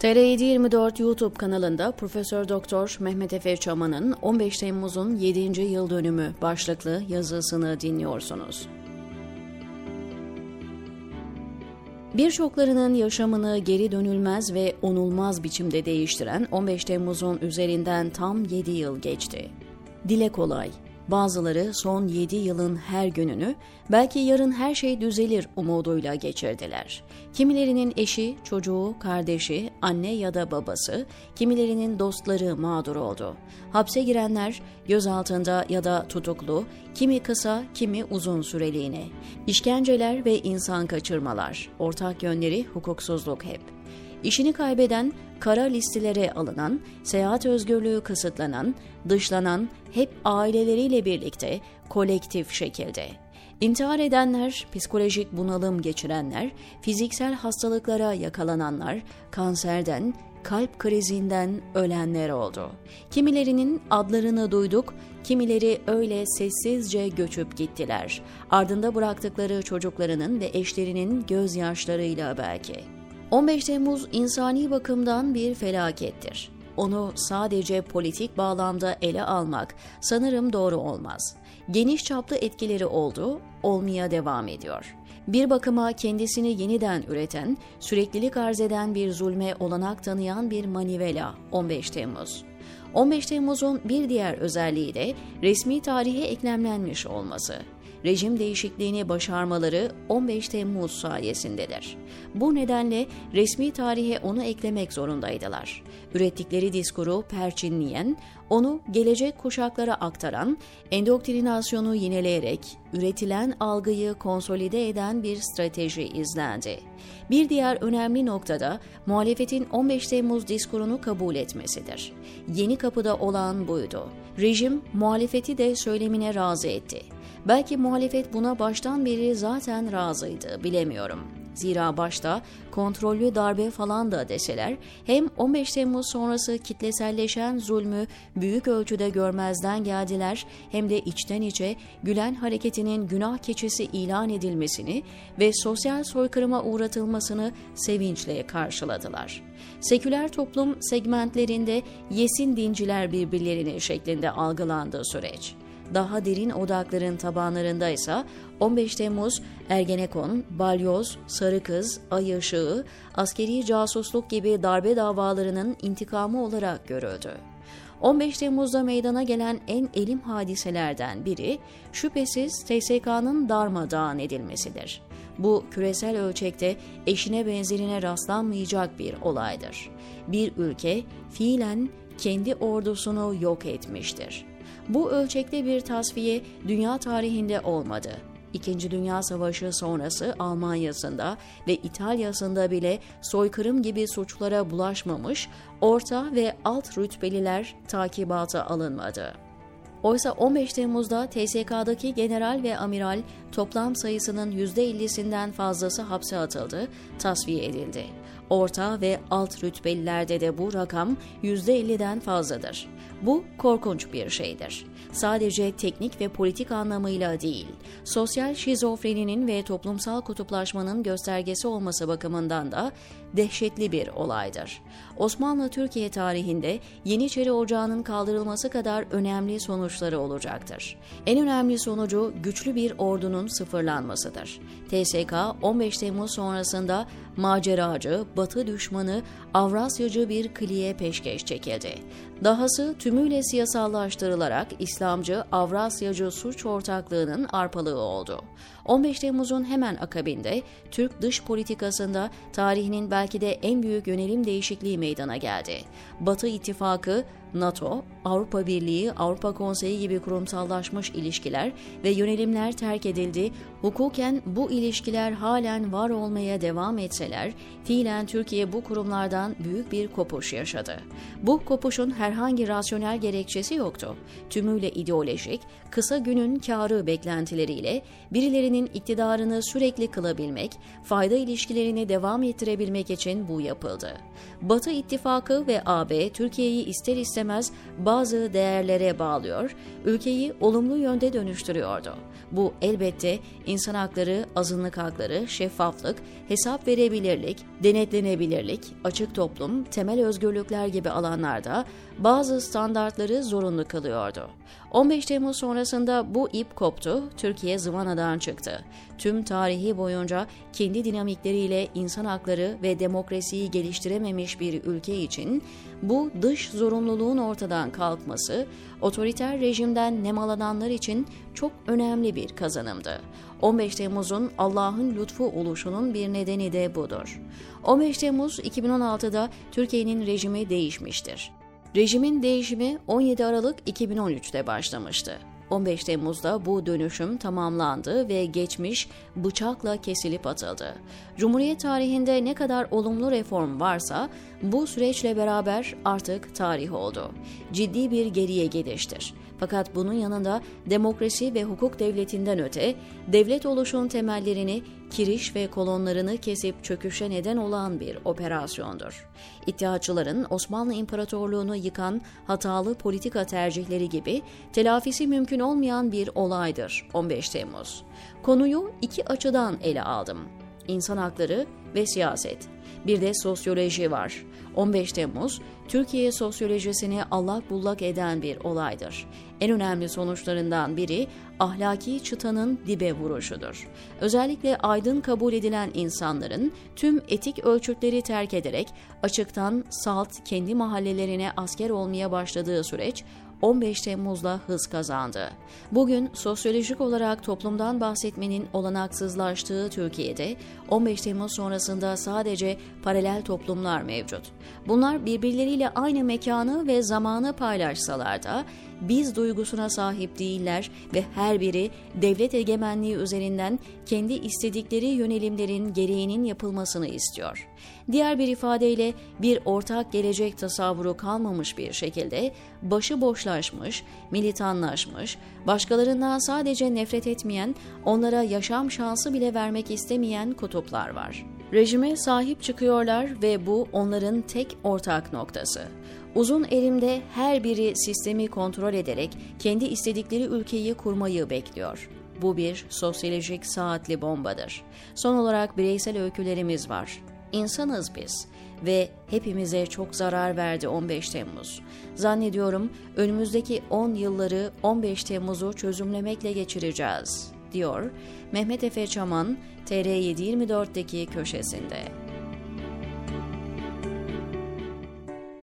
TR724 YouTube kanalında Profesör Doktor Mehmet Efe Çaman'ın 15 Temmuz'un 7. yıl dönümü başlıklı yazısını dinliyorsunuz. Birçoklarının yaşamını geri dönülmez ve onulmaz biçimde değiştiren 15 Temmuz'un üzerinden tam 7 yıl geçti. Dile kolay, Bazıları son 7 yılın her gününü belki yarın her şey düzelir umuduyla geçirdiler. Kimilerinin eşi, çocuğu, kardeşi, anne ya da babası, kimilerinin dostları mağdur oldu. Hapse girenler gözaltında ya da tutuklu, kimi kısa, kimi uzun süreliğine. İşkenceler ve insan kaçırmalar, ortak yönleri hukuksuzluk hep. İşini kaybeden, kara listelere alınan, seyahat özgürlüğü kısıtlanan, dışlanan hep aileleriyle birlikte kolektif şekilde. İntihar edenler, psikolojik bunalım geçirenler, fiziksel hastalıklara yakalananlar, kanserden, kalp krizinden ölenler oldu. Kimilerinin adlarını duyduk, kimileri öyle sessizce göçüp gittiler. Ardında bıraktıkları çocuklarının ve eşlerinin gözyaşlarıyla belki. 15 Temmuz insani bakımdan bir felakettir. Onu sadece politik bağlamda ele almak sanırım doğru olmaz. Geniş çaplı etkileri oldu, olmaya devam ediyor. Bir bakıma kendisini yeniden üreten, süreklilik arz eden bir zulme olanak tanıyan bir manivela 15 Temmuz. 15 Temmuz'un bir diğer özelliği de resmi tarihe eklemlenmiş olması rejim değişikliğini başarmaları 15 Temmuz sayesindedir. Bu nedenle resmi tarihe onu eklemek zorundaydılar. Ürettikleri diskuru perçinleyen, onu gelecek kuşaklara aktaran, endoktrinasyonu yineleyerek üretilen algıyı konsolide eden bir strateji izlendi. Bir diğer önemli noktada muhalefetin 15 Temmuz diskurunu kabul etmesidir. Yeni kapıda olan buydu. Rejim muhalefeti de söylemine razı etti. Belki muhalefet buna baştan beri zaten razıydı, bilemiyorum. Zira başta kontrollü darbe falan da deseler hem 15 Temmuz sonrası kitleselleşen zulmü büyük ölçüde görmezden geldiler hem de içten içe Gülen hareketinin günah keçisi ilan edilmesini ve sosyal soykırıma uğratılmasını sevinçle karşıladılar. Seküler toplum segmentlerinde yesin dinciler birbirlerini şeklinde algılandığı süreç daha derin odakların tabanlarında ise 15 Temmuz, Ergenekon, Balyoz, Sarı Kız, Ay Işığı, askeri casusluk gibi darbe davalarının intikamı olarak görüldü. 15 Temmuz'da meydana gelen en elim hadiselerden biri şüphesiz TSK'nın darmadağın edilmesidir. Bu küresel ölçekte eşine benzerine rastlanmayacak bir olaydır. Bir ülke fiilen kendi ordusunu yok etmiştir. Bu ölçekte bir tasfiye dünya tarihinde olmadı. İkinci Dünya Savaşı sonrası Almanya'sında ve İtalya'sında bile soykırım gibi suçlara bulaşmamış, orta ve alt rütbeliler takibata alınmadı. Oysa 15 Temmuz'da TSK'daki general ve amiral toplam sayısının %50'sinden fazlası hapse atıldı, tasfiye edildi. Orta ve alt rütbelilerde de bu rakam %50'den fazladır. Bu korkunç bir şeydir. Sadece teknik ve politik anlamıyla değil, sosyal şizofreninin ve toplumsal kutuplaşmanın göstergesi olması bakımından da dehşetli bir olaydır. Osmanlı Türkiye tarihinde Yeniçeri Ocağı'nın kaldırılması kadar önemli sonuçları olacaktır. En önemli sonucu güçlü bir ordunun sıfırlanmasıdır. TSK 15 Temmuz sonrasında maceracı, batı düşmanı, Avrasyacı bir kliye peşkeş çekildi. Dahası tümüyle siyasallaştırılarak İslamcı, Avrasyacı suç ortaklığının arpalığı oldu. 15 Temmuz'un hemen akabinde Türk dış politikasında tarihinin belki de en büyük yönelim değişikliği meydana geldi. Batı ittifakı NATO, Avrupa Birliği, Avrupa Konseyi gibi kurumsallaşmış ilişkiler ve yönelimler terk edildi. Hukuken bu ilişkiler halen var olmaya devam etseler, fiilen Türkiye bu kurumlardan büyük bir kopuş yaşadı. Bu kopuşun herhangi rasyonel gerekçesi yoktu. Tümüyle ideolojik, kısa günün karı beklentileriyle birilerinin iktidarını sürekli kılabilmek, fayda ilişkilerini devam ettirebilmek için bu yapıldı. Batı ittifakı ve AB Türkiye'yi ister istemez istemez bazı değerlere bağlıyor, ülkeyi olumlu yönde dönüştürüyordu. Bu elbette insan hakları, azınlık hakları, şeffaflık, hesap verebilirlik, denetlenebilirlik, açık toplum, temel özgürlükler gibi alanlarda bazı standartları zorunlu kılıyordu. 15 Temmuz sonrasında bu ip koptu, Türkiye zıvanadan çıktı. Tüm tarihi boyunca kendi dinamikleriyle insan hakları ve demokrasiyi geliştirememiş bir ülke için bu dış zorunluluğun ortadan kalkması, otoriter rejimden nemalananlar için çok önemli bir kazanımdı. 15 Temmuz'un Allah'ın lütfu oluşunun bir nedeni de budur. 15 Temmuz 2016'da Türkiye'nin rejimi değişmiştir. Rejimin değişimi 17 Aralık 2013'te başlamıştı. 15 Temmuz'da bu dönüşüm tamamlandı ve geçmiş bıçakla kesilip atıldı. Cumhuriyet tarihinde ne kadar olumlu reform varsa bu süreçle beraber artık tarih oldu. Ciddi bir geriye geliştir. Fakat bunun yanında demokrasi ve hukuk devletinden öte devlet oluşun temellerini, kiriş ve kolonlarını kesip çöküşe neden olan bir operasyondur. İttihatçıların Osmanlı İmparatorluğunu yıkan hatalı politika tercihleri gibi telafisi mümkün olmayan bir olaydır 15 Temmuz. Konuyu iki açıdan ele aldım. İnsan hakları ve siyaset. Bir de sosyoloji var. 15 Temmuz, Türkiye sosyolojisini allak bullak eden bir olaydır. En önemli sonuçlarından biri ahlaki çıtanın dibe vuruşudur. Özellikle aydın kabul edilen insanların tüm etik ölçütleri terk ederek açıktan salt kendi mahallelerine asker olmaya başladığı süreç 15 Temmuz'la hız kazandı. Bugün sosyolojik olarak toplumdan bahsetmenin olanaksızlaştığı Türkiye'de 15 Temmuz sonrasında sadece paralel toplumlar mevcut. Bunlar birbirleriyle aynı mekanı ve zamanı paylaşsalar da biz duygusuna sahip değiller ve her biri devlet egemenliği üzerinden kendi istedikleri yönelimlerin gereğinin yapılmasını istiyor. Diğer bir ifadeyle bir ortak gelecek tasavvuru kalmamış bir şekilde başıboşlaşmış, militanlaşmış, başkalarından sadece nefret etmeyen, onlara yaşam şansı bile vermek istemeyen kutuplar var. Rejime sahip çıkıyorlar ve bu onların tek ortak noktası. Uzun elimde her biri sistemi kontrol ederek kendi istedikleri ülkeyi kurmayı bekliyor. Bu bir sosyolojik saatli bombadır. Son olarak bireysel öykülerimiz var. İnsanız biz ve hepimize çok zarar verdi 15 Temmuz. Zannediyorum önümüzdeki 10 yılları 15 Temmuz'u çözümlemekle geçireceğiz, diyor Mehmet Efe Çaman TR724'deki köşesinde.